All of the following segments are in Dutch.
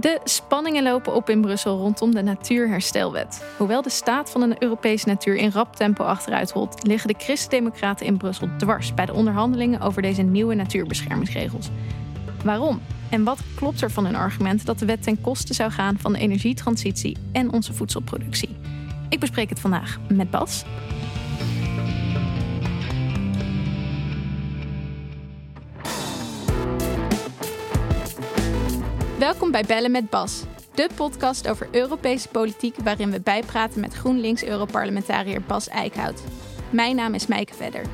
De spanningen lopen op in Brussel rondom de Natuurherstelwet. Hoewel de staat van de Europese natuur in rap tempo achteruit holt, liggen de Christen-Democraten in Brussel dwars bij de onderhandelingen over deze nieuwe natuurbeschermingsregels. Waarom? En wat klopt er van hun argument dat de wet ten koste zou gaan van de energietransitie en onze voedselproductie? Ik bespreek het vandaag met Bas. Welkom bij Bellen met Bas, de podcast over Europese politiek waarin we bijpraten met GroenLinks-Europarlementariër Bas Eickhout. Mijn naam is Mijke Vedder.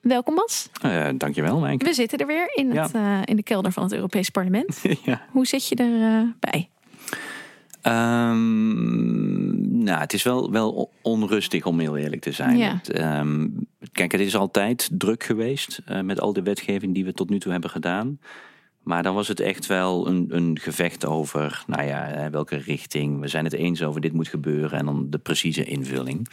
Welkom Bas. Uh, dankjewel Mijke. We zitten er weer in, het, uh, in de kelder van het Europees Parlement. ja. Hoe zit je erbij? Uh, um, nou, het is wel, wel onrustig om heel eerlijk te zijn. Ja. Het, um, kijk, het is altijd druk geweest uh, met al de wetgeving die we tot nu toe hebben gedaan. Maar dan was het echt wel een, een gevecht over, nou ja, welke richting. We zijn het eens over dit moet gebeuren en dan de precieze invulling.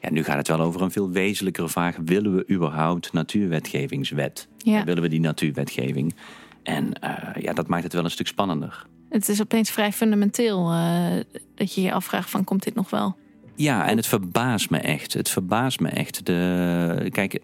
Ja, nu gaat het wel over een veel wezenlijkere vraag. Willen we überhaupt natuurwetgevingswet? Ja. Willen we die natuurwetgeving? En uh, ja, dat maakt het wel een stuk spannender. Het is opeens vrij fundamenteel uh, dat je je afvraagt van komt dit nog wel? Ja, en het verbaast me echt. Het verbaast me echt. De, kijk,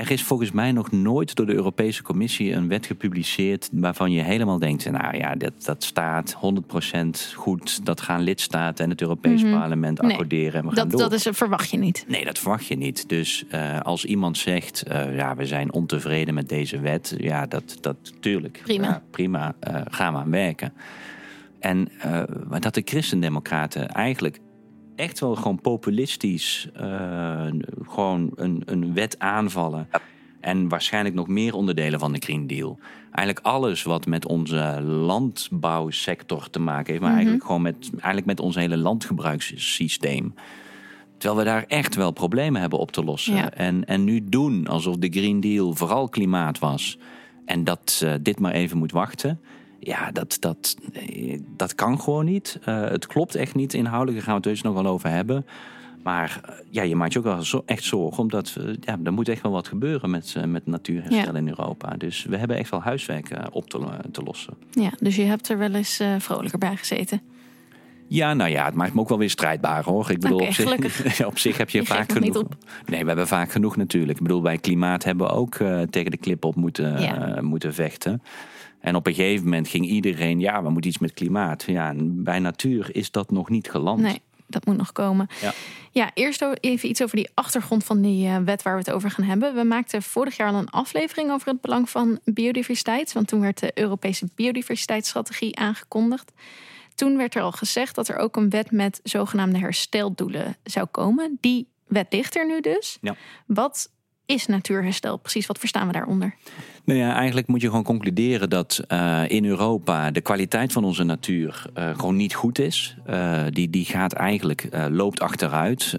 er is volgens mij nog nooit door de Europese Commissie een wet gepubliceerd waarvan je helemaal denkt, nou ja, dat, dat staat 100% goed. Dat gaan lidstaten en het Europees Mhm. Parlement Nee, accorderen en we gaan Dat, door. dat is, verwacht je niet. Nee, dat verwacht je niet. Dus uh, als iemand zegt, uh, ja, we zijn ontevreden met deze wet, ja, dat, dat tuurlijk. Prima. Ja, prima, uh, gaan we aan werken. En maar dat de christendemocraten eigenlijk echt wel gewoon populistisch gewoon een, een wet aanvallen. En waarschijnlijk nog meer onderdelen van de Green Deal. Eigenlijk alles wat met onze landbouwsector te maken heeft, maar Mhm. eigenlijk gewoon met, eigenlijk met ons hele landgebruikssysteem. Terwijl we daar echt wel problemen hebben op te lossen. Ja. En, en nu doen alsof de Green Deal vooral klimaat was. En dat uh, dit maar even moet wachten. Ja, dat, dat, dat kan gewoon niet. Uh, het klopt echt niet inhoudelijk. Daar gaan we het dus nog wel over hebben. Maar uh, ja, je maakt je ook wel zo, echt zorgen. Omdat we, ja, er moet echt wel wat gebeuren met, met natuurherstel Ja. in Europa. Dus we hebben echt wel huiswerk op te, te lossen. Ja, dus je hebt er wel eens uh, vrolijker bij gezeten. Ja, nou ja, het maakt me ook wel weer strijdbaar hoor. Ik bedoel, op, zich, op zich heb je, Je vaak genoeg. Nee, we hebben vaak genoeg natuurlijk. Ik bedoel, bij klimaat hebben we ook uh, tegen de klip op moeten, Ja. uh, moeten vechten. En op een gegeven moment ging iedereen, ja, we moeten iets met klimaat. Ja, bij natuur is dat nog niet geland. Nee, dat moet nog komen. Ja. Ja, eerst even iets over die achtergrond van die eh, wet waar we het over gaan hebben. We maakten vorig jaar al een aflevering over het belang van biodiversiteit. Want toen werd de Europese biodiversiteitsstrategie aangekondigd. Toen werd er al gezegd dat er ook een wet met zogenaamde hersteldoelen zou komen. Die wet ligt er nu dus. Ja. Wat is natuurherstel precies? Wat verstaan we daaronder? Nou ja, eigenlijk moet je gewoon concluderen dat uh, in Europa de kwaliteit van onze natuur uh, gewoon niet goed is. Uh, die, die gaat eigenlijk, loopt achteruit.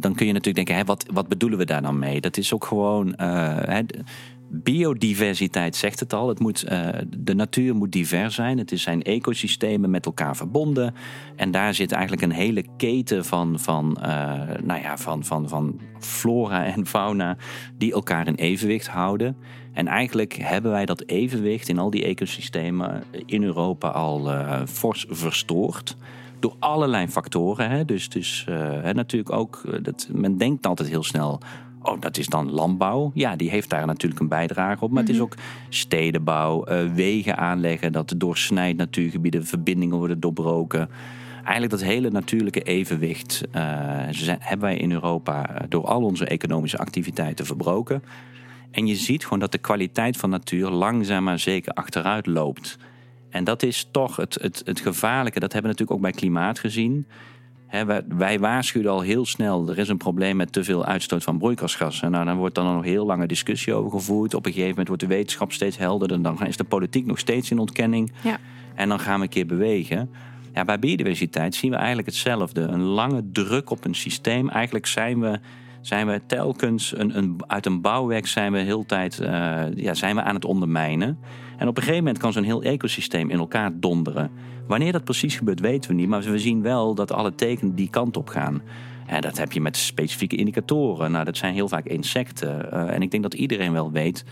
dan kun je natuurlijk denken, hè, wat, wat bedoelen we daar dan mee? Dat is ook gewoon. Hè, biodiversiteit zegt het al. Het moet, de natuur moet divers zijn. Het zijn ecosystemen met elkaar verbonden. En daar zit eigenlijk een hele keten van, van, nou ja, van, van, van flora en fauna die elkaar in evenwicht houden. En eigenlijk hebben wij dat evenwicht in al die ecosystemen in Europa al uh, fors verstoord. Door allerlei factoren. Hè? Dus, dus natuurlijk ook, dat, men denkt altijd heel snel. Oh, dat is dan landbouw. Ja, die heeft daar natuurlijk een bijdrage op. Maar mm -hmm. het is ook stedenbouw, uh, wegen aanleggen. Dat doorsnijdt natuurgebieden, verbindingen worden doorbroken. Eigenlijk dat hele natuurlijke evenwicht hebben wij in Europa door al onze economische activiteiten verbroken. En je ziet gewoon dat de kwaliteit van natuur langzaam maar zeker achteruit loopt. En dat is toch het, het, het gevaarlijke. Dat hebben we natuurlijk ook bij klimaat gezien. He, wij, wij, waarschuwden al heel snel, er is een probleem met te veel uitstoot van broeikasgassen. Nou, dan wordt dan nog heel lange discussie over gevoerd. Op een gegeven moment wordt de wetenschap steeds helderder. Dan is de politiek nog steeds in ontkenning. Ja. En dan gaan we een keer bewegen. Ja, bij biodiversiteit zien we eigenlijk hetzelfde. Een lange druk op een systeem. Eigenlijk zijn we zijn we telkens een, een, uit een bouwwerk zijn we heel tijd uh, ja, zijn we aan het ondermijnen. En op een gegeven moment kan zo'n heel ecosysteem in elkaar donderen. Wanneer dat precies gebeurt, weten we niet. Maar we zien wel dat alle tekenen die kant op gaan. En dat heb je met specifieke indicatoren. Nou, dat zijn heel vaak insecten. Uh, en ik denk dat iedereen wel weet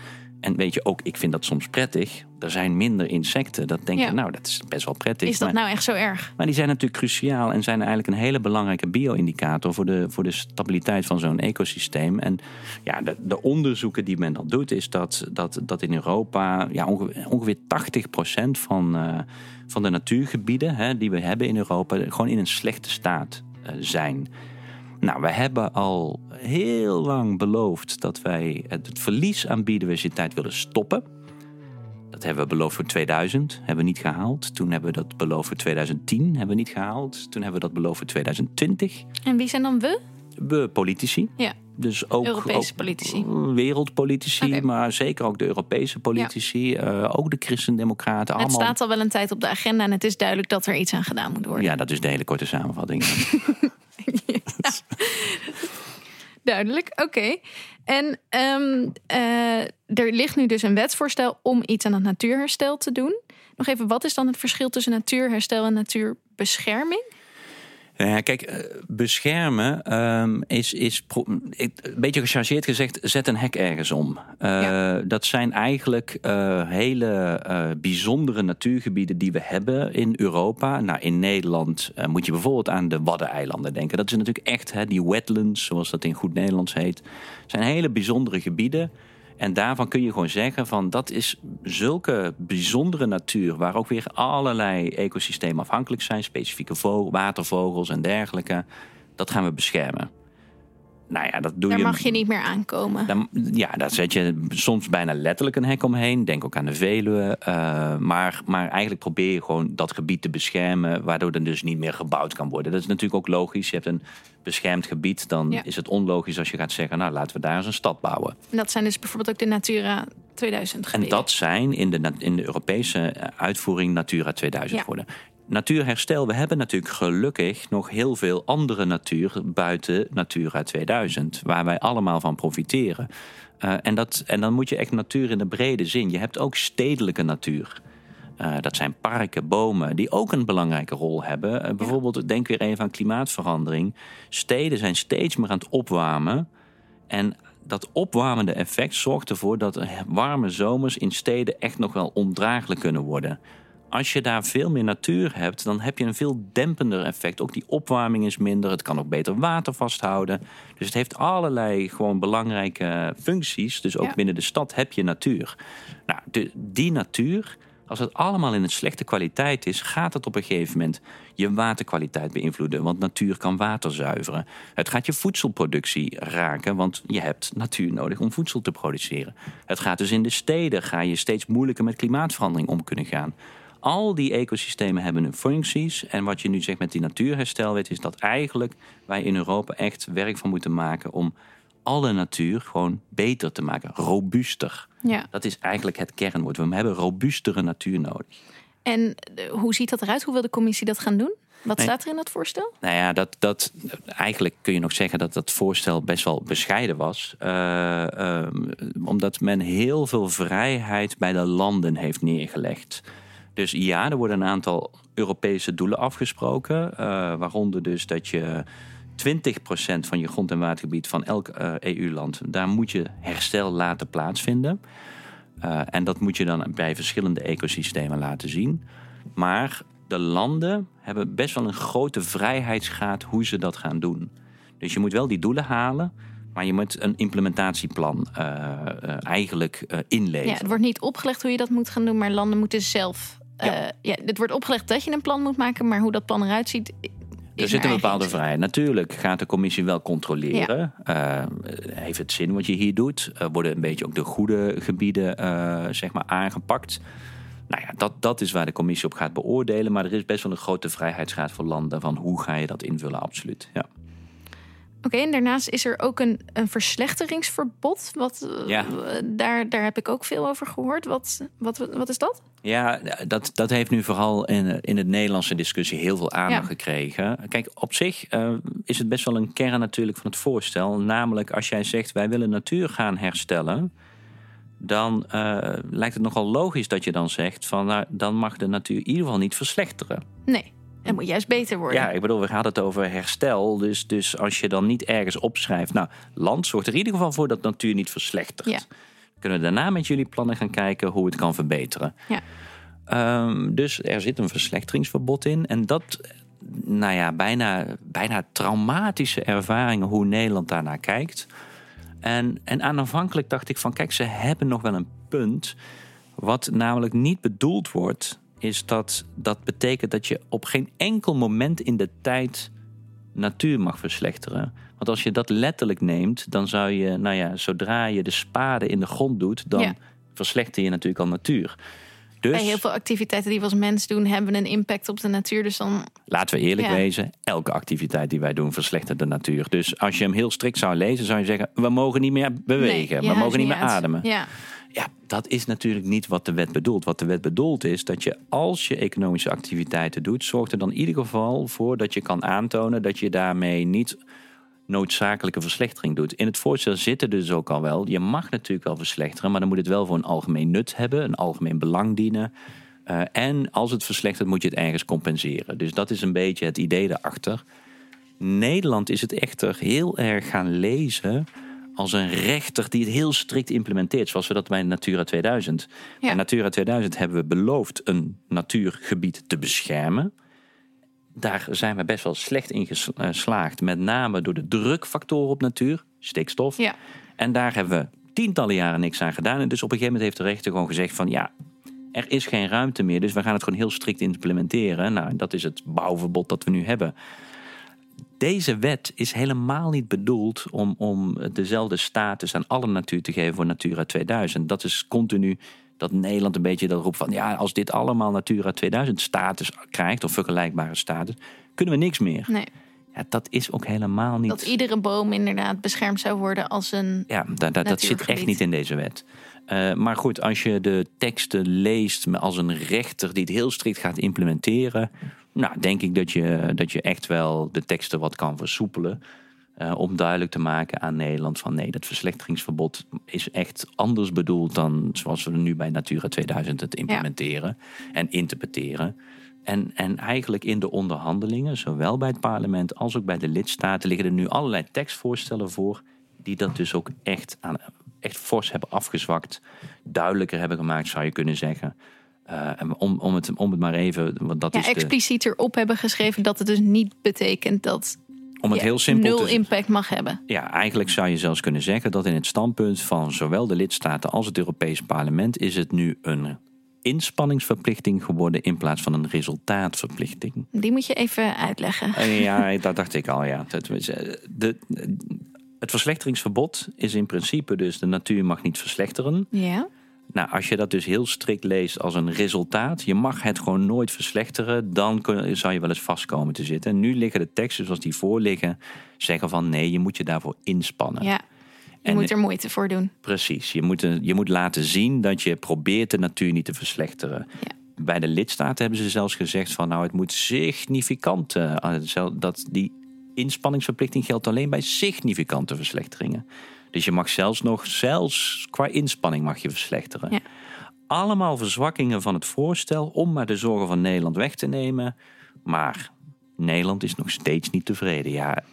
en weet je ook, ik vind dat soms prettig. Er zijn minder insecten. Dat denk je, nou, dat is best wel prettig. Is dat nou echt zo erg? Maar die zijn natuurlijk cruciaal en zijn eigenlijk een hele belangrijke bio-indicator voor de, voor de stabiliteit van zo'n ecosysteem. En ja, de, de, onderzoeken die men dan doet, is dat, dat, dat in Europa ja, ongeveer, ongeveer 80% van, uh, van de natuurgebieden hè, die we hebben in Europa gewoon in een slechte staat uh, zijn. Nou, we hebben al heel lang beloofd dat wij het verlies aan biodiversiteit willen stoppen. Dat hebben we beloofd voor 2000, hebben we niet gehaald. Toen hebben we dat beloofd voor 2010, hebben we niet gehaald. Toen hebben we dat beloofd voor 2020. En wie zijn dan we? We politici. Ja. Dus ook, Europese politici. wereldpolitici, maar zeker ook de Europese politici. Ja. Uh, ook de christendemocraten. Het staat al wel een tijd op de agenda en het is duidelijk dat er iets aan gedaan moet worden. Ja, dat is de hele korte samenvatting. Duidelijk, oké. En um, uh, er ligt nu dus een wetsvoorstel om iets aan het natuurherstel te doen. Nog even, wat is dan het verschil tussen natuurherstel en natuurbescherming? Ja, kijk, eh, beschermen um, is, is een beetje gechargeerd gezegd, zet een hek ergens om. Uh, ja. Dat zijn eigenlijk uh, hele bijzondere natuurgebieden die we hebben in Europa. Nou, in Nederland moet je bijvoorbeeld aan de Waddeneilanden denken. Dat is natuurlijk echt hè, die wetlands, zoals dat in goed Nederlands heet. Zijn hele bijzondere gebieden. En daarvan kun je gewoon zeggen van dat is zulke bijzondere natuur, waar ook weer allerlei ecosystemen afhankelijk zijn, specifieke watervogels en dergelijke. Dat gaan we beschermen. Nou ja, dat doe daar je, mag je niet meer aankomen. Dan, ja, daar zet je soms bijna letterlijk een hek omheen. Denk ook aan de Veluwe. Uh, maar, maar eigenlijk probeer je gewoon dat gebied te beschermen... waardoor er dus niet meer gebouwd kan worden. Dat is natuurlijk ook logisch. Je hebt een beschermd gebied. Dan ja. is het onlogisch als je gaat zeggen... nou, laten we daar eens een stad bouwen. En dat zijn dus bijvoorbeeld ook de Natura 2000 gebieden. En dat zijn in de, in de Europese uitvoering Natura 2000 ja. worden natuurherstel, we hebben natuurlijk gelukkig nog heel veel andere natuur buiten Natura 2000, waar wij allemaal van profiteren. Uh, en, dat, en dan moet je echt natuur in de brede zin. Je hebt ook stedelijke natuur. Uh, dat zijn parken, bomen, die ook een belangrijke rol hebben. Uh, bijvoorbeeld, denk weer even aan klimaatverandering. Steden zijn steeds meer aan het opwarmen. En dat opwarmende effect zorgt ervoor dat warme zomers in steden echt nog wel ondraaglijk kunnen worden als je daar veel meer natuur hebt, dan heb je een veel dempender effect. Ook die opwarming is minder. Het kan ook beter water vasthouden. Dus het heeft allerlei gewoon belangrijke functies. Dus ook ja. binnen de stad heb je natuur. Nou, de, die natuur, als het allemaal in een slechte kwaliteit is, gaat het op een gegeven moment je waterkwaliteit beïnvloeden. Want natuur kan water zuiveren. Het gaat je voedselproductie raken, want je hebt natuur nodig om voedsel te produceren. Het gaat dus in de steden, ga je steeds moeilijker met klimaatverandering om kunnen gaan. Al die ecosystemen hebben hun functies. En wat je nu zegt met die natuurherstelwet is dat eigenlijk wij in Europa echt werk van moeten maken om alle natuur gewoon beter te maken, robuuster. Ja. Dat is eigenlijk het kernwoord. We hebben robuustere natuur nodig. En eh, hoe ziet dat eruit? Hoe wil de commissie dat gaan doen? Wat Nee. staat er in dat voorstel? Nou ja, dat, dat, eigenlijk kun je nog zeggen dat dat voorstel best wel bescheiden was. Eh, ehm, omdat men heel veel vrijheid bij de landen heeft neergelegd. Dus ja, er worden een aantal Europese doelen afgesproken. eh, waaronder dus dat je 20% van je grond- en watergebied van elk eh, EU-land, daar moet je herstel laten plaatsvinden. Eh, en dat moet je dan bij verschillende ecosystemen laten zien. Maar de landen hebben best wel een grote vrijheidsgraad hoe ze dat gaan doen. Dus je moet wel die doelen halen, maar je moet een implementatieplan eigenlijk eh, inleveren. Ja, het wordt niet opgelegd hoe je dat moet gaan doen, maar landen moeten zelf. Eh, Ja. ja. het wordt opgelegd dat je een plan moet maken, maar hoe dat plan eruit ziet. Er zit een bepaalde vrijheid. Natuurlijk gaat de commissie wel controleren. Eh, heeft het zin wat je hier doet? Eh, worden een beetje ook de goede gebieden zeg maar aangepakt? Nou ja, dat, dat is waar de commissie op gaat beoordelen. Maar er is best wel een grote vrijheidsgraad voor landen van hoe ga je dat invullen, absoluut. Ja. Oké, en daarnaast is er ook een, een verslechteringsverbod. Wat, eh, Ja. daar, daar heb ik ook veel over gehoord. Wat, wat, wat is dat? Ja, dat, dat heeft nu vooral in, in het Nederlandse discussie heel veel aandacht Ja. gekregen. Kijk, op zich eh, is het best wel een kern natuurlijk van het voorstel. Namelijk als jij zegt wij willen natuur gaan herstellen. dan uh, lijkt het nogal logisch dat je dan zegt van nou, dan mag de natuur in ieder geval niet verslechteren. Nee. Het moet juist beter worden. Ja, ik bedoel, we gaan het over herstel. Dus, dus als je dan niet ergens opschrijft. Nou, land zorgt er in ieder geval voor dat natuur niet verslechtert. Ja. Kunnen we daarna met jullie plannen gaan kijken hoe het kan verbeteren. Ja. Um, dus er zit een verslechteringsverbod in. En dat, nou ja, bijna, bijna traumatische ervaringen hoe Nederland daarnaar kijkt. En, en aanvankelijk dacht ik van, kijk, ze hebben nog wel een punt. Wat namelijk niet bedoeld wordt is dat dat betekent dat je op geen enkel moment in de tijd natuur mag verslechteren. Want als je dat letterlijk neemt, dan zou je, nou ja, zodra je de spade in de grond doet, dan verslechter je natuurlijk al natuur. Dus, Bij heel veel activiteiten die we als mens doen, hebben een impact op de natuur. Dus dan. Laten we eerlijk wezen, elke activiteit die wij doen verslechtert de natuur. Dus als je hem heel strikt zou lezen, zou je zeggen: we mogen niet meer bewegen, we mogen niet meer ademen. Ja. Ja, dat is natuurlijk niet wat de wet bedoelt. Wat de wet bedoelt is dat je als je economische activiteiten doet, zorgt er dan in ieder geval voor dat je kan aantonen dat je daarmee niet noodzakelijke verslechtering doet. In het voorstel zit er dus ook al wel, je mag natuurlijk wel verslechteren, maar dan moet het wel voor een algemeen nut hebben, een algemeen belang dienen. Uh, en als het verslechtert, moet je het ergens compenseren. Dus dat is een beetje het idee daarachter. Nederland is het echter heel erg gaan lezen als een rechter die het heel strikt implementeert, zoals we dat bij Natura 2000. Ja. Bij Natura 2000 hebben we beloofd een natuurgebied te beschermen. Daar zijn we best wel slecht in geslaagd, met name door de drukfactoren op natuur, stikstof. Ja. En daar hebben we tientallen jaren niks aan gedaan. En dus op een gegeven moment heeft de rechter gewoon gezegd van ja, er is geen ruimte meer, dus we gaan het gewoon heel strikt implementeren. Nou, dat is het bouwverbod dat we nu hebben deze wet is helemaal niet bedoeld om, om dezelfde status aan alle natuur te geven voor Natura 2000. Dat is continu dat Nederland een beetje dat roept van ja, als dit allemaal Natura 2000 status krijgt of vergelijkbare status, kunnen we niks meer. Nee. Ja, dat is ook helemaal niet. Dat iedere boom inderdaad beschermd zou worden als een. Ja, dat, dat, dat zit echt niet in deze wet. Uh, maar goed, als je de teksten leest als een rechter die het heel strikt gaat implementeren, nou, denk ik dat je, dat je echt wel de teksten wat kan versoepelen. Uh, om duidelijk te maken aan Nederland van nee, dat verslechteringsverbod is echt anders bedoeld dan zoals we nu bij Natura 2000 het implementeren en interpreteren. En, en eigenlijk in de onderhandelingen, zowel bij het parlement als ook bij de lidstaten, liggen er nu allerlei tekstvoorstellen voor die dat dus ook echt, aan, echt fors hebben afgezwakt, duidelijker hebben gemaakt, zou je kunnen zeggen. Uh, om, om, het, om het maar even. Want dat ja, is expliciet erop hebben geschreven dat het dus niet betekent dat. Om het heel simpel nul impact mag hebben. Ja, eigenlijk zou je zelfs kunnen zeggen dat in het standpunt van zowel de lidstaten als het Europese parlement is het nu een inspanningsverplichting geworden in plaats van een resultaatverplichting. Die moet je even uitleggen. Eh, ja, dat dacht ik al, ja. De, het verslechteringsverbod is in principe dus de natuur mag niet verslechteren. Ja. Nou, als je dat dus heel strikt leest als een resultaat, je mag het gewoon nooit verslechteren, dan kun, zou je wel eens vastkomen te zitten. En nu liggen de teksten zoals die voor liggen, zeggen van nee, je moet je daarvoor inspannen. Ja. Je moet er moeite voor doen. Precies. Je moet, je moet laten zien dat je probeert de natuur niet te verslechteren. Ja. Bij de lidstaten hebben ze zelfs gezegd van nou, het moet significant, uh, dat die inspanningsverplichting geldt alleen bij significante verslechteringen. Dus je mag zelfs nog, zelfs qua inspanning mag je verslechteren. Ja. Allemaal verzwakkingen van het voorstel om maar de zorgen van Nederland weg te nemen. Maar Nederland is nog steeds niet tevreden. Ja,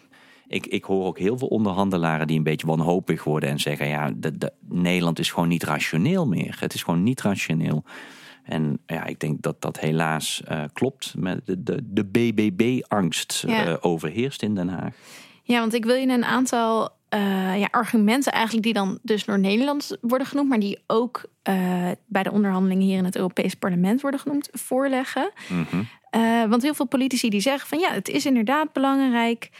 ik, ik hoor ook heel veel onderhandelaren die een beetje wanhopig worden en zeggen: ja, de, Nederland is gewoon niet rationeel meer. Het is gewoon niet rationeel. En ja, ik denk dat dat helaas uh, klopt. Met de, de, de BBB-angst ja. uh, overheerst in Den Haag. Ja, want ik wil je een aantal uh, ja, argumenten eigenlijk die dan dus door Nederland worden genoemd, maar die ook bij de onderhandelingen hier in het Europees Parlement worden genoemd, voorleggen. Mm -hmm. uh, want heel veel politici die zeggen van ja, het is inderdaad belangrijk,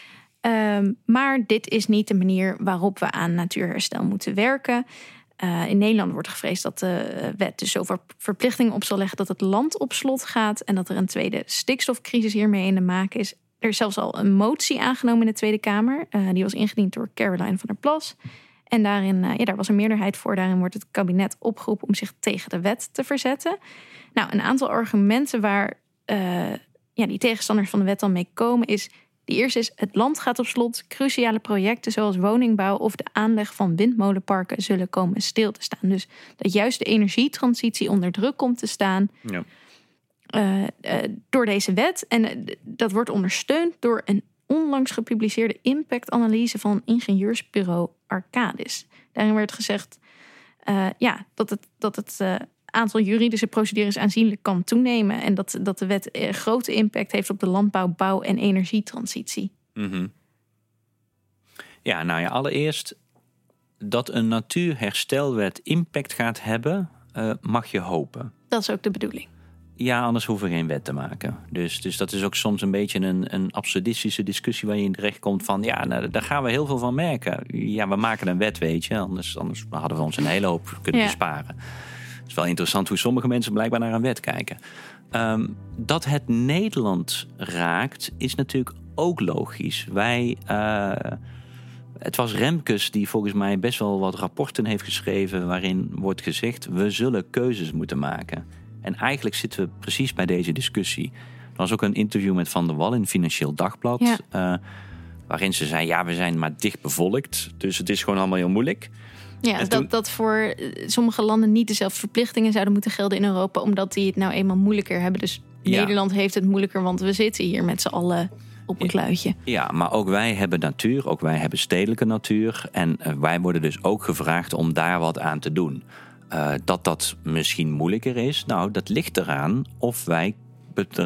um, maar dit is niet de manier waarop we aan natuurherstel moeten werken. In Nederland wordt gevreesd dat de wet dus zoveel verplichtingen op zal leggen dat het land op slot gaat en dat er een tweede stikstofcrisis hiermee in de maak is. Er is zelfs al een motie aangenomen in de Tweede Kamer. Uh, die was ingediend door Caroline van der Plas. En daarin, ja, daar was een meerderheid voor. Daarin wordt het kabinet opgeroepen om zich tegen de wet te verzetten. Nou, een aantal argumenten waar ja, die tegenstanders van de wet dan mee komen is... Die eerste is: het land gaat op slot. Cruciale projecten zoals woningbouw of de aanleg van windmolenparken zullen komen stil te staan. Dus dat juist de energietransitie onder druk komt te staan. Ja. Uh, uh, door deze wet. En uh, dat wordt ondersteund door een onlangs gepubliceerde impactanalyse van ingenieursbureau Arcadis. Daarin werd gezegd ja, dat het, dat het aantal juridische procedures aanzienlijk kan toenemen. En dat, dat de wet eh, grote impact heeft op de landbouw, bouw en energietransitie. Mm Ja, nou ja, allereerst dat een natuurherstelwet impact gaat hebben, uh, mag je hopen. Dat is ook de bedoeling. Ja, anders hoeven we geen wet te maken. Dus, dus dat is ook soms een beetje een, een absurdistische discussie waar je in terecht komt van ja, nou, daar gaan we heel veel van merken. Ja, we maken een wet, weet je. Anders, anders hadden we ons een hele hoop kunnen besparen wel interessant hoe sommige mensen blijkbaar naar een wet kijken. Um, dat het Nederland raakt, is natuurlijk ook logisch. Wij. Uh, het was Remkes die volgens mij best wel wat rapporten heeft geschreven. waarin wordt gezegd: we zullen keuzes moeten maken. En eigenlijk zitten we precies bij deze discussie. Er was ook een interview met Van der Wal in Financieel Dagblad. Ja. Uh, waarin ze zei: ja, we zijn maar dicht bevolkt. Dus het is gewoon allemaal heel moeilijk. Ja, dat, dat voor eh, sommige landen niet dezelfde verplichtingen zouden moeten gelden in Europa, omdat die het nou eenmaal moeilijker hebben. Dus Nederland heeft het moeilijker, want we zitten hier met z'n allen op een kluitje. Ja, maar ook wij hebben natuur, ook wij hebben stedelijke natuur. En uh, wij worden dus ook gevraagd om daar wat aan te doen. Uh, dat dat misschien moeilijker is, nou, dat ligt eraan of wij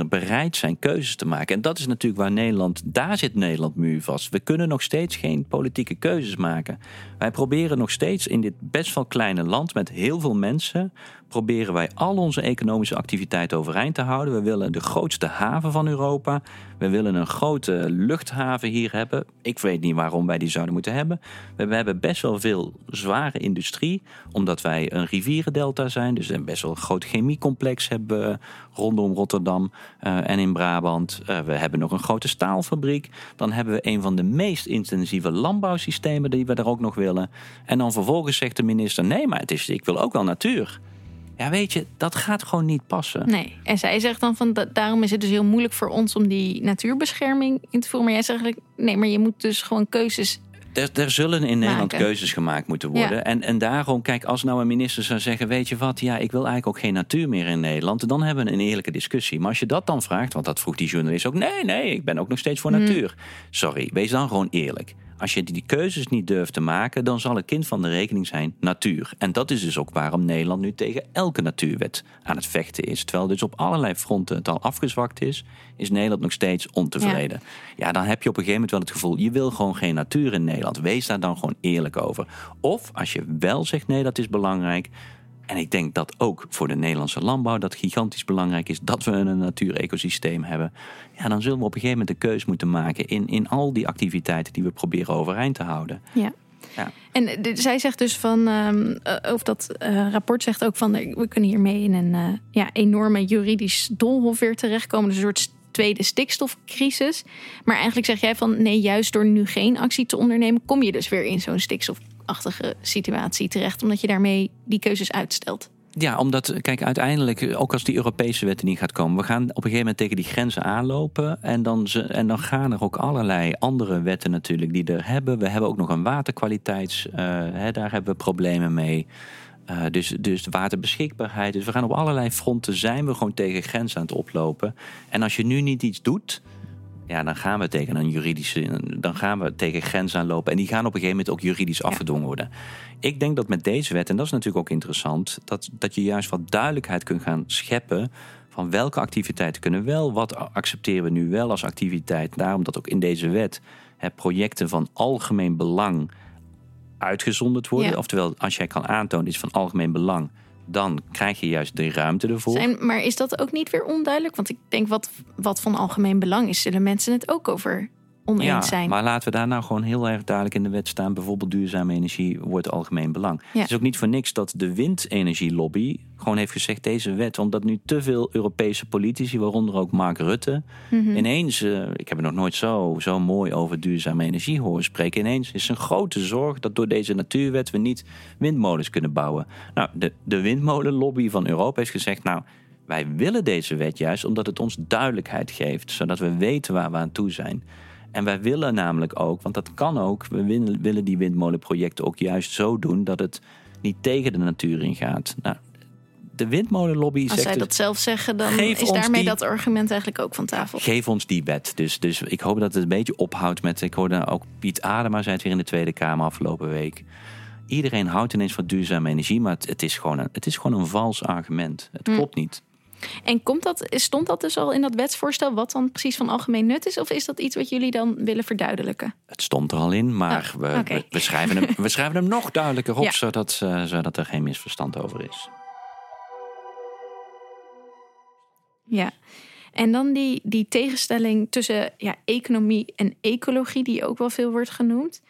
bereid zijn keuzes te maken. En dat is natuurlijk waar Nederland, daar zit Nederland muur vast. We kunnen nog steeds geen politieke keuzes maken. Wij proberen nog steeds in dit best wel kleine land met heel veel mensen proberen wij al onze economische activiteiten overeind te houden. We willen de grootste haven van Europa. We willen een grote luchthaven hier hebben. Ik weet niet waarom wij die zouden moeten hebben. We hebben best wel veel zware industrie, omdat wij een rivierendelta zijn. Dus een best wel een groot chemiecomplex hebben rondom Rotterdam uh, en in Brabant. Uh, we hebben nog een grote staalfabriek. Dan hebben we een van de meest intensieve landbouwsystemen die we er ook nog willen. En dan vervolgens zegt de minister: nee, maar het is, ik wil ook wel natuur. Ja, weet je, dat gaat gewoon niet passen. Nee, en zij zegt dan van daarom is het dus heel moeilijk voor ons om die natuurbescherming in te voeren. Maar jij zegt eigenlijk, nee, maar je moet dus gewoon keuzes er, er, zullen in Nederland keuzes gemaakt moeten worden. Ja. En, en daarom, kijk, als nou een minister zou zeggen: Weet je wat, ja, ik wil eigenlijk ook geen natuur meer in Nederland. Dan hebben we een eerlijke discussie. Maar als je dat dan vraagt, want dat vroeg die journalist ook: Nee, nee, ik ben ook nog steeds voor mm. natuur. Sorry, wees dan gewoon eerlijk. Als je die keuzes niet durft te maken, dan zal het kind van de rekening zijn natuur. En dat is dus ook waarom Nederland nu tegen elke natuurwet aan het vechten is. Terwijl dus op allerlei fronten het al afgezwakt is, is Nederland nog steeds ontevreden. Ja. ja, dan heb je op een gegeven moment wel het gevoel, je wil gewoon geen natuur in Nederland. Wees daar dan gewoon eerlijk over. Of als je wel zegt nee, dat is belangrijk, en ik denk dat ook voor de Nederlandse landbouw dat gigantisch belangrijk is dat we een natuurecosysteem hebben. Ja, dan zullen we op een gegeven moment de keus moeten maken in, in al die activiteiten die we proberen overeind te houden. Ja. Ja. En de, zij zegt dus van, um, of dat uh, rapport zegt ook van, we kunnen hiermee in een uh, ja, enorme juridisch doolhof weer terechtkomen. Dus een soort tweede stikstofcrisis. Maar eigenlijk zeg jij van, nee, juist door nu geen actie te ondernemen, kom je dus weer in zo'n stikstof achtige situatie terecht, omdat je daarmee die keuzes uitstelt. Ja, omdat, kijk, uiteindelijk, ook als die Europese wet niet gaat komen, we gaan op een gegeven moment tegen die grenzen aanlopen. En dan, ze, en dan gaan er ook allerlei andere wetten natuurlijk die er hebben. We hebben ook nog een waterkwaliteits, uh, hè, daar hebben we problemen mee. Uh, dus, dus waterbeschikbaarheid. Dus we gaan op allerlei fronten zijn we gewoon tegen grenzen aan het oplopen. En als je nu niet iets doet, ja, dan gaan we tegen een juridische. Dan gaan we tegen grenzen aanlopen. En die gaan op een gegeven moment ook juridisch afgedwongen worden. Ik denk dat met deze wet, en dat is natuurlijk ook interessant, dat, dat je juist wat duidelijkheid kunt gaan scheppen. Van welke activiteiten kunnen wel, wat accepteren we nu wel als activiteit. Daarom dat ook in deze wet hè, projecten van algemeen belang uitgezonderd worden. Oftewel, als jij kan aantonen, is van algemeen belang dan krijg je juist de ruimte ervoor. Zijn, maar is dat ook niet weer onduidelijk? Want ik denk wat, wat van algemeen belang is, zullen mensen het ook over oneens ja, zijn. Maar laten we daar nou gewoon heel erg duidelijk in de wet staan. Bijvoorbeeld duurzame energie wordt algemeen belang. Ja. Het is ook niet voor niks dat de windenergielobby gewoon heeft gezegd... deze wet, omdat nu te veel Europese politici... waaronder ook Mark Rutte... Mm-hmm. ineens, uh, ik heb er nog nooit zo, zo mooi over duurzame energie horen spreken... ineens is een grote zorg dat door deze natuurwet... we niet windmolens kunnen bouwen. Nou, de, de windmolenlobby van Europa heeft gezegd... nou, wij willen deze wet juist omdat het ons duidelijkheid geeft... zodat we weten waar we aan toe zijn... En wij willen namelijk ook, want dat kan ook, we willen, die windmolenprojecten ook juist zo doen dat het niet tegen de natuur ingaat. Nou, de windmolenlobby Als zegt... zij dus, dat zelf zeggen, dan is daarmee die- dat argument eigenlijk ook van tafel. Geef ons die wet. Dus, dus ik hoop dat het een beetje ophoudt met. Ik hoorde ook Piet Adema zei het weer in de Tweede Kamer afgelopen week. Iedereen houdt ineens van duurzame energie, maar het, het, is, gewoon een, het is gewoon een vals argument. Het Hm. klopt niet. En komt dat, stond dat dus al in dat wetsvoorstel, wat dan precies van algemeen nut is? Of is dat iets wat jullie dan willen verduidelijken? Het stond er al in, maar Oh, we, we, we schrijven hem, we schrijven hem nog duidelijker op, Ja. zodat, zodat er geen misverstand over is. Ja. En dan die, die tegenstelling tussen ja, economie en ecologie, die ook wel veel wordt genoemd.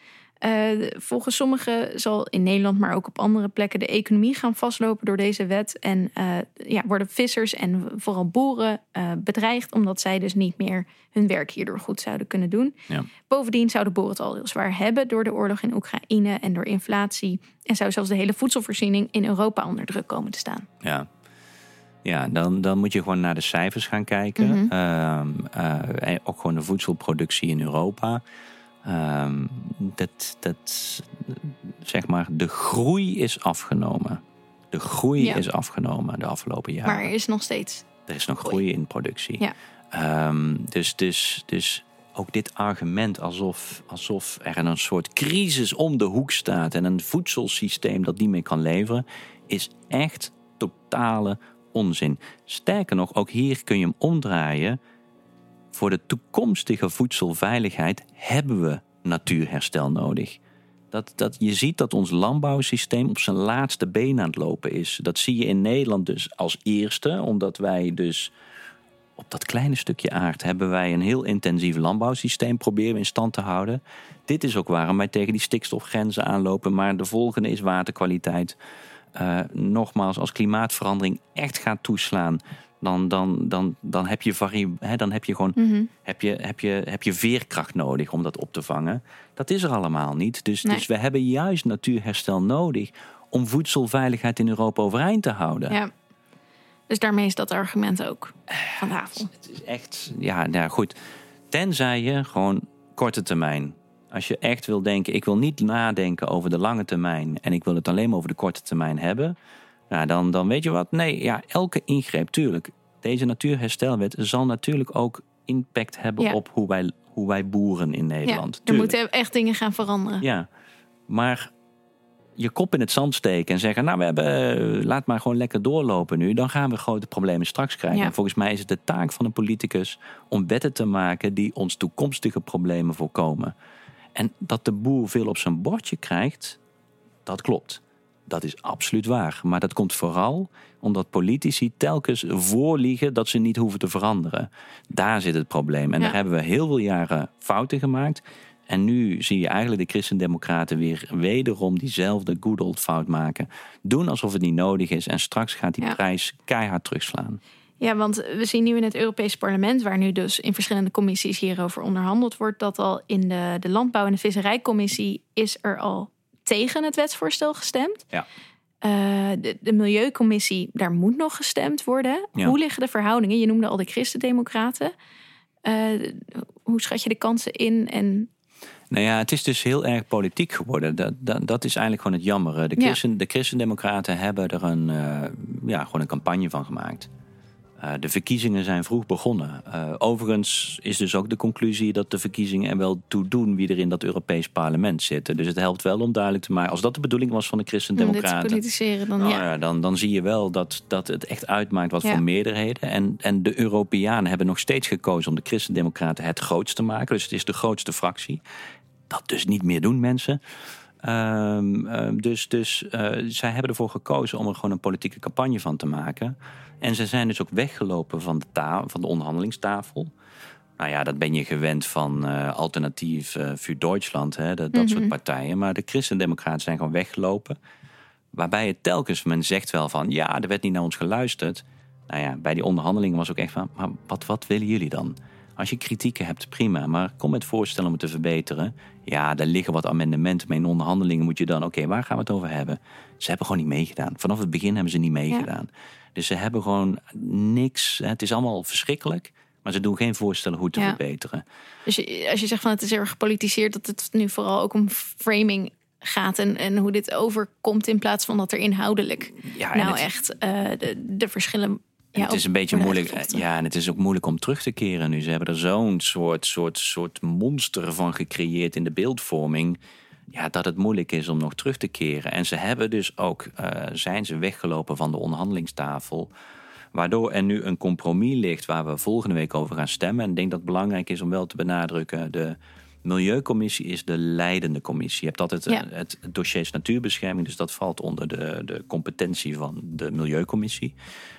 Eh, volgens sommigen zal in Nederland, maar ook op andere plekken, de economie gaan vastlopen door deze wet. En eh, ja, worden vissers en vooral boeren eh, bedreigd, omdat zij dus niet meer hun werk hierdoor goed zouden kunnen doen. Ja. Bovendien zouden boeren het al heel zwaar hebben door de oorlog in Oekraïne en door inflatie. En zou zelfs de hele voedselvoorziening in Europa onder druk komen te staan. Ja, ja dan, dan moet je gewoon naar de cijfers gaan kijken. En ook gewoon de voedselproductie in Europa. Ehm, dat, dat, zeg maar, de groei is afgenomen. De groei Ja. is afgenomen de afgelopen jaren. Maar er is nog steeds. Er is nog Groei. groei in productie. Ja. Ehm, dus, dus, dus ook dit argument alsof, alsof er een soort crisis om de hoek staat en een voedselsysteem dat niet meer kan leveren, is echt totale onzin. Sterker nog, ook hier kun je hem omdraaien. Voor de toekomstige voedselveiligheid hebben we natuurherstel nodig. Dat, dat, je ziet dat ons landbouwsysteem op zijn laatste been aan het lopen is. Dat zie je in Nederland dus als eerste, omdat wij dus op dat kleine stukje aard hebben wij een heel intensief landbouwsysteem proberen in stand te houden. Dit is ook waarom wij tegen die stikstofgrenzen aanlopen. Maar de volgende is waterkwaliteit. Eh, nogmaals, als klimaatverandering echt gaat toeslaan, dan, dan, dan, dan, heb, je vari- hè, dan heb je gewoon Mhm. heb je, heb, je, heb je veerkracht nodig om dat op te vangen. Dat is er allemaal niet. Dus, Nee. dus we hebben juist natuurherstel nodig om voedselveiligheid in Europa overeind te houden. Ja. Dus daarmee is dat argument ook van tafel. Het is echt, ja, nou goed. Tenzij je gewoon korte termijn. Als je echt wil denken, ik wil niet nadenken over de lange termijn en ik wil het alleen maar over de korte termijn hebben. Nou, dan, dan weet je wat? Nee, ja, elke ingreep, tuurlijk. Deze natuurherstelwet zal natuurlijk ook impact hebben Ja. op hoe wij, hoe wij boeren in Ja, Nederland. er Tuurlijk. moeten echt dingen gaan veranderen. Ja, maar je kop in het zand steken en zeggen: Nou, we hebben, eh, laat maar gewoon lekker doorlopen nu. Dan gaan we grote problemen straks krijgen. Ja. En volgens mij is het de taak van een politicus om wetten te maken die ons toekomstige problemen voorkomen. En dat de boer veel op zijn bordje krijgt, dat klopt. Dat is absoluut waar. Maar dat komt vooral omdat politici telkens voorliegen dat ze niet hoeven te veranderen. Daar zit het probleem. En Ja. daar hebben we heel veel jaren fouten gemaakt. En nu zie je eigenlijk de christendemocraten weer wederom diezelfde good old fout maken. Doen alsof het niet nodig is. En straks gaat die Ja. prijs keihard terugslaan. Ja, want we zien nu in het Europees Parlement, waar nu dus in verschillende commissies hierover onderhandeld wordt, dat al in de, de Landbouw- en de Visserijcommissie is er al tegen het wetsvoorstel gestemd. Ja. Eh, de, de Milieucommissie, daar moet nog gestemd worden. Ja. Hoe liggen de verhoudingen? Je noemde al de Christendemocraten. Eh, hoe schat je de kansen in? En Nou ja, het is dus heel erg politiek geworden. Dat, dat, dat is eigenlijk gewoon het jammer. De, Ja. christen, de christendemocraten hebben er een, eh, ja, gewoon een campagne van gemaakt. Eh, de verkiezingen zijn vroeg begonnen. Eh, overigens is dus ook de conclusie dat de verkiezingen er wel toe doen wie er in dat Europees parlement zitten. Dus het helpt wel om duidelijk te maken. Als dat de bedoeling was van de om christendemocraten. politiseren, dan Nou ja. ja, dan, dan zie je wel dat, dat het echt uitmaakt wat Ja. voor meerderheden. En, en de Europeanen hebben nog steeds gekozen om de Christendemocraten het grootst te maken. Dus het is de grootste fractie. Dat dus niet meer doen mensen. Ehm, ehm, dus dus eh, zij hebben ervoor gekozen om er gewoon een politieke campagne van te maken. En ze zijn dus ook weggelopen van de, ta- van de onderhandelingstafel. Nou ja, dat ben je gewend van eh, alternatief eh voor Duitsland, hè, dat, dat soort partijen. Maar de Christendemocraten zijn gewoon weggelopen. Waarbij het telkens, men zegt wel van ja, er werd niet naar ons geluisterd. Nou ja, bij die onderhandelingen was ook echt van, maar wat, wat willen jullie dan? Als je kritieken hebt, prima, maar kom met voorstellen om het te verbeteren. Ja, er liggen wat amendementen, maar in onderhandelingen moet je dan, oké, waar gaan we het over hebben? Ze hebben gewoon niet meegedaan. Vanaf het begin hebben ze niet meegedaan. Dus ze hebben gewoon niks, het is allemaal verschrikkelijk, Maar ze doen geen voorstellen hoe te Ja. verbeteren. Dus als je zegt van het is erg gepolitiseerd, dat het nu vooral ook om framing gaat en, en hoe dit overkomt in plaats van dat er inhoudelijk Ja, nou het- echt eh, de, de verschillen. Ja, het is een beetje moeilijk. Ja, en het is ook moeilijk om terug te keren nu. Ze hebben er zo'n soort, soort, soort monster van gecreëerd in de beeldvorming. Ja, dat het moeilijk is om nog terug te keren. En ze hebben dus ook, eh, zijn ze weggelopen van de onderhandelingstafel. Waardoor er nu een compromis ligt waar we volgende week over gaan stemmen. En ik denk dat het belangrijk is om wel te benadrukken. De Milieucommissie is de leidende commissie. Je hebt altijd eh, Ja. het, het dossier natuurbescherming. Dus dat valt onder de, de competentie van de Milieucommissie.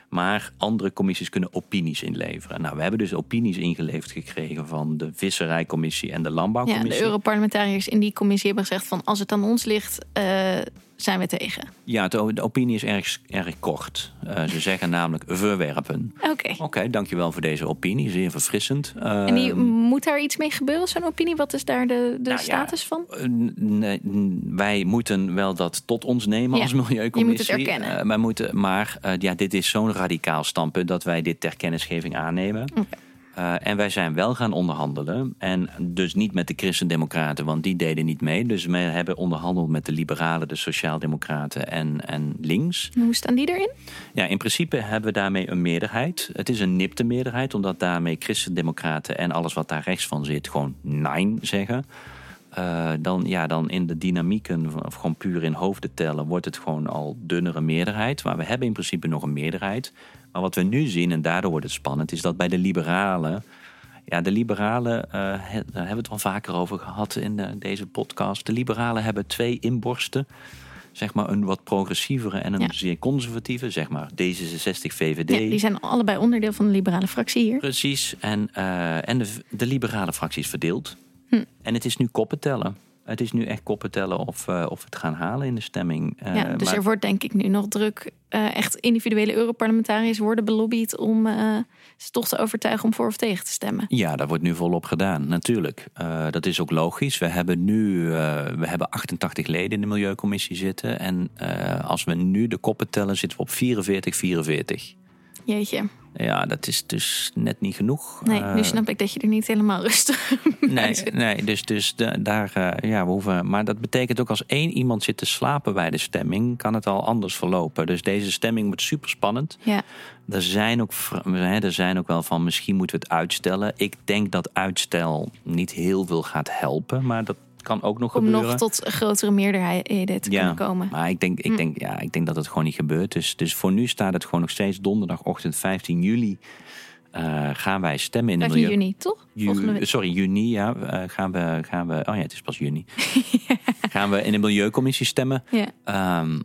Maar andere commissies kunnen opinies inleveren. Nou, we hebben dus opinies ingeleverd gekregen van de Visserijcommissie en de Ja, Landbouwcommissie. de Europarlementariërs in die commissie hebben gezegd van als het aan ons ligt, eh, zijn we tegen. Ja, de, de opinie is erg, erg kort. Eh, ze zeggen namelijk verwerpen. Oké. Oké, dankjewel voor deze opinie. Zeer verfrissend. En die, Ehm, moet daar iets mee gebeuren, zo'n opinie? Wat is daar de, de Nou ja, status van? Eh, nee, wij moeten wel dat tot ons nemen Ja, als Milieucommissie. je moet het erkennen. Eh, wij moeten, maar eh, ja, dit is zo'n radicaal standpunt dat wij dit ter kennisgeving aannemen. Eh, en wij zijn wel gaan onderhandelen. En dus niet met de Christendemocraten, want die deden niet mee. Dus we hebben onderhandeld met de Liberalen, de Sociaaldemocraten en, en links. Hoe staan die erin? Ja, in principe hebben we daarmee een meerderheid. Het is een nipte meerderheid, omdat daarmee Christendemocraten en alles wat daar rechts van zit gewoon nein zeggen. Eh, dan, ja, dan in de dynamieken, of gewoon puur in hoofden tellen, wordt het gewoon al dunnere meerderheid. Maar we hebben in principe nog een meerderheid. Maar wat we nu zien, en daardoor wordt het spannend, is dat bij de liberalen. Ja, de liberalen, eh, he- daar hebben we het al vaker over gehad in eh, deze podcast. De liberalen hebben twee inborsten zeg maar een wat progressievere en een Ja. zeer conservatieve, zeg maar D66, VVD. Ja, die zijn allebei onderdeel van de liberale fractie hier. Precies. En, eh, en de, de liberale fractie is verdeeld. Hm. En het is nu koppen tellen. Het is nu echt koppen tellen of, eh, of we het gaan halen in de stemming. Eh, ja, dus maar- er wordt denk ik nu nog druk. eh, echt individuele Europarlementariërs worden belobbyd om ze toch te overtuigen om voor of tegen te stemmen. Ja, daar wordt nu volop gedaan, natuurlijk. Dat is ook logisch. We hebben nu we hebben 88 leden in de Milieucommissie zitten. En als we nu de koppen tellen, zitten we op 44, 44. Jeetje. Ja, dat is dus net niet genoeg. Nee, Eh, nu snap ik dat je er niet helemaal rustig Nee, zit. nee dus, dus de- daar, eh, ja, we hoeven. Maar dat betekent ook als één iemand zit te slapen bij de stemming, kan het al anders verlopen. Dus deze stemming wordt super spannend. Ja, Er zijn, ook, er zijn ook wel van misschien moeten we het uitstellen. Ik denk dat uitstel niet heel veel gaat helpen, maar dat kan ook nog om gebeuren. nog tot grotere meerderheden te ja, kunnen komen. maar ik denk, ik, Hm. denk, ja, ik denk dat het gewoon niet gebeurt. Dus, dus voor nu staat het gewoon nog steeds donderdagochtend 15 juli. eh, gaan wij stemmen in de 15 milieu... juni, toch? Ju- sorry, juni, ja. eh, gaan, we, gaan we. Oh ja, het is pas juni. gaan we in de Milieucommissie stemmen. Ja. Ehm,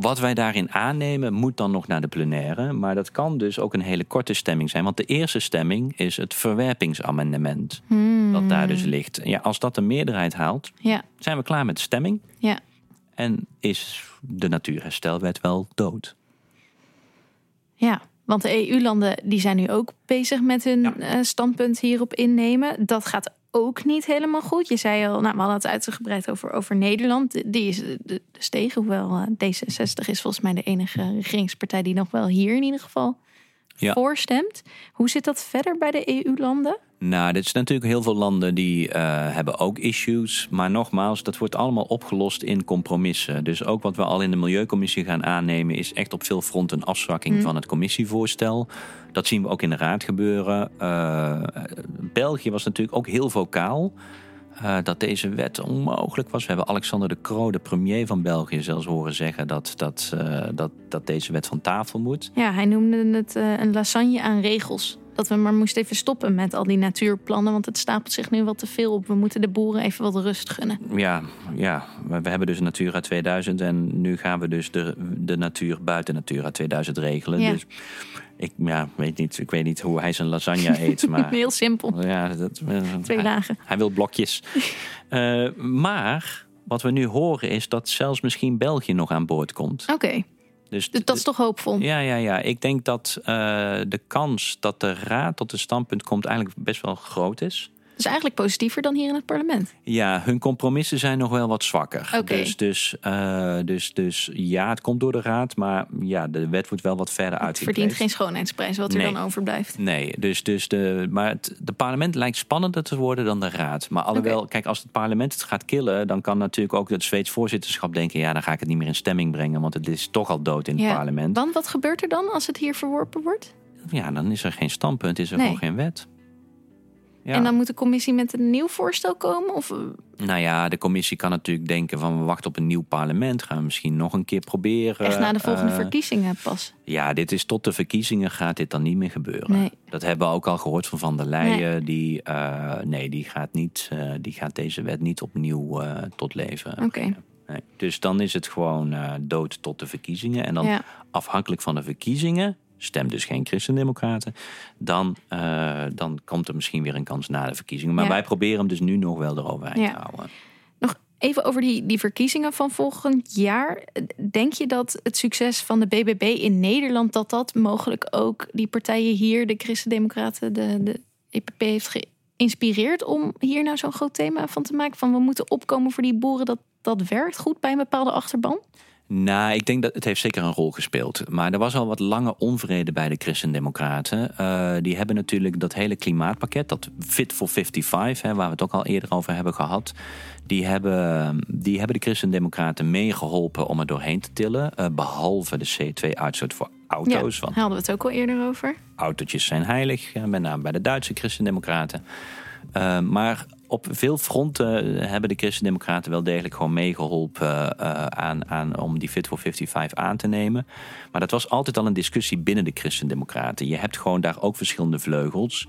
wat wij daarin aannemen, moet dan nog naar de plenaire. Maar dat kan dus ook een hele korte stemming zijn. Want de eerste stemming is het verwerpingsamendement. Hmm. Dat daar dus ligt. Ja, als dat de meerderheid haalt, Ja, zijn we klaar met de stemming. ja. En is de natuurherstelwet wel dood. Ja, want de EU-landen die zijn nu ook bezig met hun Ja. eh, standpunt hierop innemen. Dat gaat ook niet helemaal goed. Je zei al, nou, we hadden het uitgebreid over, over Nederland. Die is de, de stegen, hoewel eh, D66 is volgens mij de enige regeringspartij die nog wel hier in ieder geval Ja. voor stemt. Hoe zit dat verder bij de EU-landen? Nou, dit is natuurlijk heel veel landen die eh, hebben ook issues. Maar nogmaals, dat wordt allemaal opgelost in compromissen. Dus ook wat we al in de Milieucommissie gaan aannemen... is echt op veel fronten een afzwakking Mm. van het commissievoorstel. Dat zien we ook in de Raad gebeuren. Eh, België was natuurlijk ook heel vocaal... eh, dat deze wet onmogelijk was. We hebben Alexander de Croo, de premier van België, zelfs horen zeggen... dat, dat, dat, dat deze wet van tafel moet. Ja, hij noemde het een lasagne aan regels. Dat we maar moesten even stoppen met al die natuurplannen. Want het stapelt zich nu wat te veel op. We moeten de boeren even wat rust gunnen. Ja, ja, we hebben dus Natura 2000 en nu gaan we dus de, de natuur buiten Natura 2000 regelen. Ja. Dus ik ja, weet niet, ik weet niet hoe hij zijn lasagne eet, maar Heel simpel. ja, dat, Twee hij, dagen. hij wil blokjes. Eh, maar wat we nu horen is dat zelfs misschien België nog aan boord komt. Oké, Dus dus dat is toch hoopvol. ja, ja, ja. Ik denk dat eh, de kans dat de raad tot een standpunt komt eigenlijk best wel groot is. Dus eigenlijk positiever dan hier in het parlement. Ja, hun compromissen zijn nog wel wat zwakker. Oké. Dus, dus, eh, dus, dus ja, het komt door de raad, maar ja, de wet wordt wel wat verder Het uitgekleed. verdient geen schoonheidsprijs wat er dan overblijft. Nee, dus, dus de, maar het de parlement lijkt spannender te worden dan de raad. Maar alhoewel, kijk, als het parlement het gaat killen, dan kan natuurlijk ook het Zweeds voorzitterschap denken: ja, dan ga ik het niet meer in stemming brengen, want het is toch al dood in het Ja. parlement. Want wat gebeurt er dan als het hier verworpen wordt? Ja, dan is er geen standpunt, is er Nee. gewoon geen wet. Ja. En dan moet de commissie met een nieuw voorstel komen? Of, eh, Nou ja, de commissie kan natuurlijk denken van we wachten op een nieuw parlement. Gaan we misschien nog een keer proberen. echt na de volgende Eh, verkiezingen pas? Ja, dit is tot de verkiezingen gaat dit dan niet meer gebeuren. Nee. Dat hebben we ook al gehoord van Van der Leyen. Die, eh, nee, die gaat, niet, die gaat deze wet niet opnieuw tot leven Oké. Nee. Dus dan is het gewoon dood tot de verkiezingen. En dan Ja. afhankelijk van de verkiezingen, stem dus geen christendemocraten, dan, eh, dan komt er misschien weer een kans na de verkiezingen. Maar Ja. wij proberen hem dus nu nog wel eroverheen Ja. te houden. Nog even over die, die verkiezingen van volgend jaar. Denk je dat het succes van de BBB in Nederland... dat dat mogelijk ook die partijen hier, de Christen-Democraten, de, de EPP... heeft geïnspireerd om hier nou zo'n groot thema van te maken? Van we moeten opkomen voor die boeren, dat, dat werkt goed bij een bepaalde achterban? Nou, ik denk dat het heeft zeker een rol gespeeld. Maar er was al wat lange onvrede bij de Christendemocraten. Eh die hebben natuurlijk dat hele klimaatpakket, dat Fit for 55, hè, waar we het ook al eerder over hebben gehad. Die hebben, die hebben de Christendemocraten meegeholpen om er doorheen te tillen. eh, behalve de CO2-uitstoot voor auto's. ja, Want hadden we het ook al eerder over. autootjes zijn heilig, met name bij de Duitse Christendemocraten. Uh, maar op veel fronten hebben de Christendemocraten wel degelijk gewoon meegeholpen uh, aan, aan, om die Fit for 55 aan te nemen. Maar dat was altijd al een discussie binnen de Christendemocraten. Je hebt gewoon daar ook verschillende vleugels.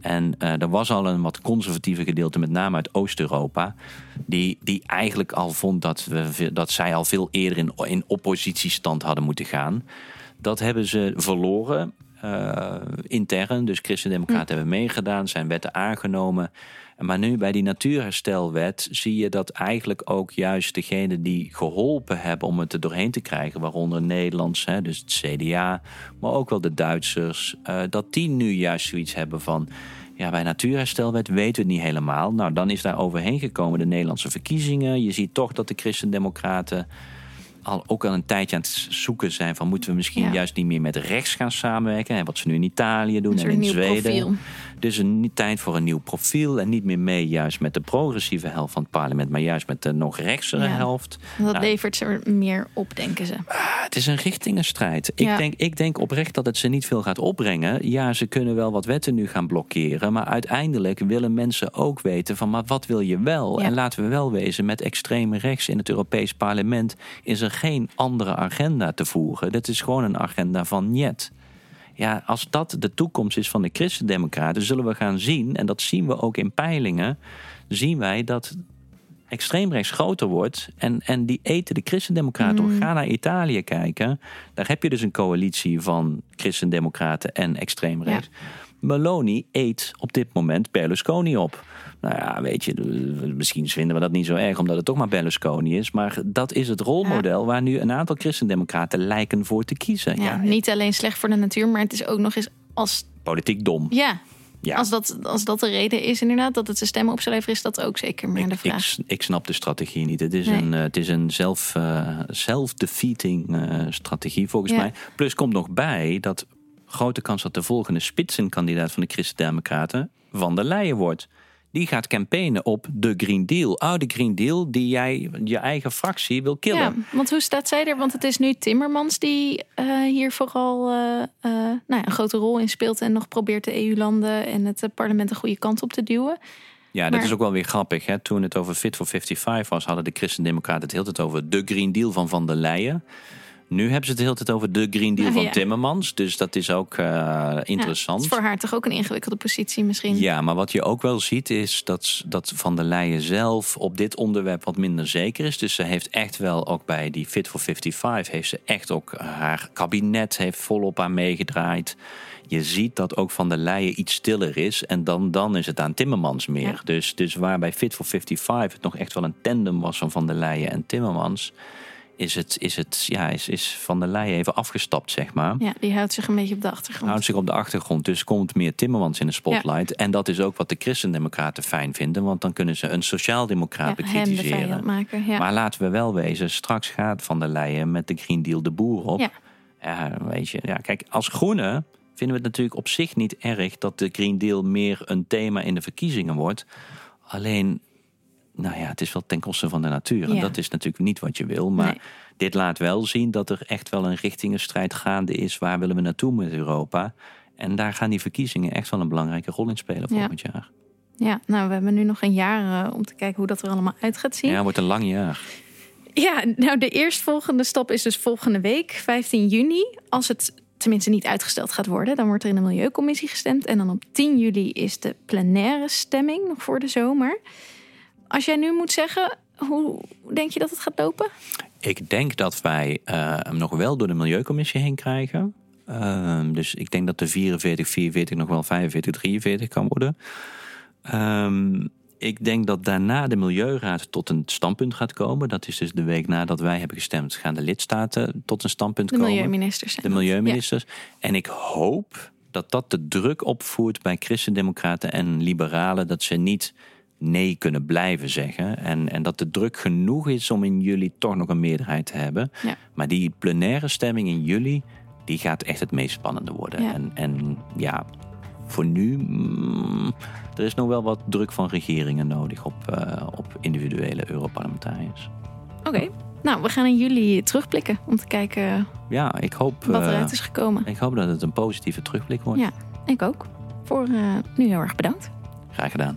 En uh, er was al een wat conservatieve gedeelte, met name uit Oost-Europa, die, die eigenlijk al vond dat, we, dat zij al veel eerder in, in oppositiestand hadden moeten gaan. Dat hebben ze verloren. Uh, intern, dus Christendemocraten hm. hebben meegedaan, zijn wetten aangenomen. Maar nu bij die natuurherstelwet zie je dat eigenlijk ook juist degenen die geholpen hebben om het er doorheen te krijgen, waaronder Nederlands, hè, dus het CDA, maar ook wel de Duitsers, uh, dat die nu juist zoiets hebben van. Ja, bij natuurherstelwet weten we het niet helemaal. Nou, dan is daar overheen gekomen de Nederlandse verkiezingen. Je ziet toch dat de Christendemocraten al ook al een tijdje aan het zoeken zijn van moeten we misschien ja. juist niet meer met rechts gaan samenwerken en wat ze nu in Italië doen en in Zweden. Profiel. Dus een tijd voor een nieuw profiel en niet meer mee juist met de progressieve helft van het parlement, maar juist met de nog rechtsere ja. helft. Dat nou, levert ze er meer op, denken ze. Ah, het is een richtingenstrijd. Ja. Ik, denk, ik denk oprecht dat het ze niet veel gaat opbrengen. Ja, ze kunnen wel wat wetten nu gaan blokkeren, maar uiteindelijk willen mensen ook weten van maar wat wil je wel? En laten we wel wezen, met extreme rechts in het Europees parlement is er geen andere agenda te voeren. Dat is gewoon een agenda van niet. Ja, als dat de toekomst is van de christendemocraten, zullen we gaan zien, en dat zien we ook in peilingen, zien wij dat extreemrechts groter wordt. En, en die eten de christendemocraten. Mm. Ga naar Italië kijken. Daar heb je dus een coalitie van christendemocraten en extreemrechts. Ja. Meloni eet op dit moment Berlusconi op. Nou ja, weet je, misschien vinden we dat niet zo erg omdat het toch maar Berlusconi is. Maar dat is het rolmodel ja. waar nu een aantal christendemocraten lijken voor te kiezen. Ja, ja, niet alleen slecht voor de natuur, maar het is ook nog eens als... Politiek dom. Ja, ja. Als, dat, als dat de reden is inderdaad dat het zijn stemmen op zijn leveren, is dat ook zeker maar de vraag. Ik, ik snap de strategie niet. Het is nee. een, uh, het is een zelf, uh, self-defeating uh, strategie volgens mij. Plus komt nog bij dat grote kans dat de volgende spitsenkandidaat van de Christen-Democraten Van der Leyen wordt. Die gaat campaignen op de Green Deal. Oh, de Green Deal die jij je eigen fractie wil killen. Ja, want hoe staat zij er? Want het is nu Timmermans die uh, hier vooral uh, uh, nou ja, een grote rol in speelt... en nog probeert de EU-landen en het parlement de goede kant op te duwen. Ja, dat is ook wel weer grappig. Hè? Toen het over Fit for 55 was, hadden de Christen-Democraten het heel tijd over de Green Deal van Van der Leyen... Nu hebben ze het de hele tijd over de Green Deal van ja. Timmermans. Dus dat is ook uh, interessant. Ja, is voor haar toch ook een ingewikkelde positie misschien. Ja, maar wat je ook wel ziet is dat, dat Van der Leyen zelf op dit onderwerp wat minder zeker is. Dus ze heeft echt wel ook bij die Fit for 55 heeft ze echt ook haar kabinet heeft volop aan meegedraaid. Je ziet dat ook Van der Leyen iets stiller is. En dan, dan is het aan Timmermans meer. Dus, dus waar bij Fit for 55 het nog echt wel een tandem was van Van der Leyen en Timmermans is, het, is, het, ja, is, is Van der Leyen even afgestapt, zeg maar. Ja, die houdt zich een beetje op de achtergrond. Houdt zich op de achtergrond, dus komt meer Timmermans in de spotlight. En dat is ook wat de christendemocraten fijn vinden, want dan kunnen ze een sociaaldemocraat ja, bekritiseren. maken. Ja. Maar laten we wel wezen, straks gaat Van der Leyen met de Green Deal de boer op. Ja. Ja, weet je, ja, kijk, als groene vinden we het natuurlijk op zich niet erg dat de Green Deal meer een thema in de verkiezingen wordt. Alleen, nou ja, het is wel ten koste van de natuur. En Ja. dat is natuurlijk niet wat je wil. Maar Nee. dit laat wel zien dat er echt wel een richtingenstrijd gaande is. Waar willen we naartoe met Europa? En daar gaan die verkiezingen echt wel een belangrijke rol in spelen Ja. volgend jaar. ja, nou, we hebben nu nog een jaar eh, om te kijken hoe dat er allemaal uit gaat zien. Ja, het wordt een lang jaar. Ja, nou de eerstvolgende stap is dus volgende week, 15 juni. Als het tenminste niet uitgesteld gaat worden, dan wordt er in de Milieucommissie gestemd. En dan op 10 juli is de plenaire stemming, nog voor de zomer. Als jij nu moet zeggen, hoe denk je dat het gaat lopen? Ik denk dat wij eh, hem nog wel door de Milieucommissie heen krijgen. Ehm, dus ik denk dat de 44, 44 nog wel 45, 43 kan worden. Ehm, ik denk dat daarna de Milieuraad tot een standpunt gaat komen. Dat is dus de week nadat wij hebben gestemd, gaan de lidstaten tot een standpunt De komen. milieuministers. zijn De milieuministers. En ik hoop dat dat de druk opvoert bij christendemocraten en liberalen. Dat ze niet nee kunnen blijven zeggen. En, en dat de druk genoeg is om in juli toch nog een meerderheid te hebben. Ja. Maar die plenaire stemming in juli, die gaat echt het meest spannende worden. Ja. En, en ja, voor nu, mm, er is nog wel wat druk van regeringen nodig op, eh, op individuele Europarlementariërs. Oké, nou we gaan in juli terugblikken om te kijken Ja, ik hoop, wat eh, eruit is gekomen. ik hoop dat het een positieve terugblik wordt. Ja, ik ook. Voor eh, nu heel erg bedankt. Graag gedaan.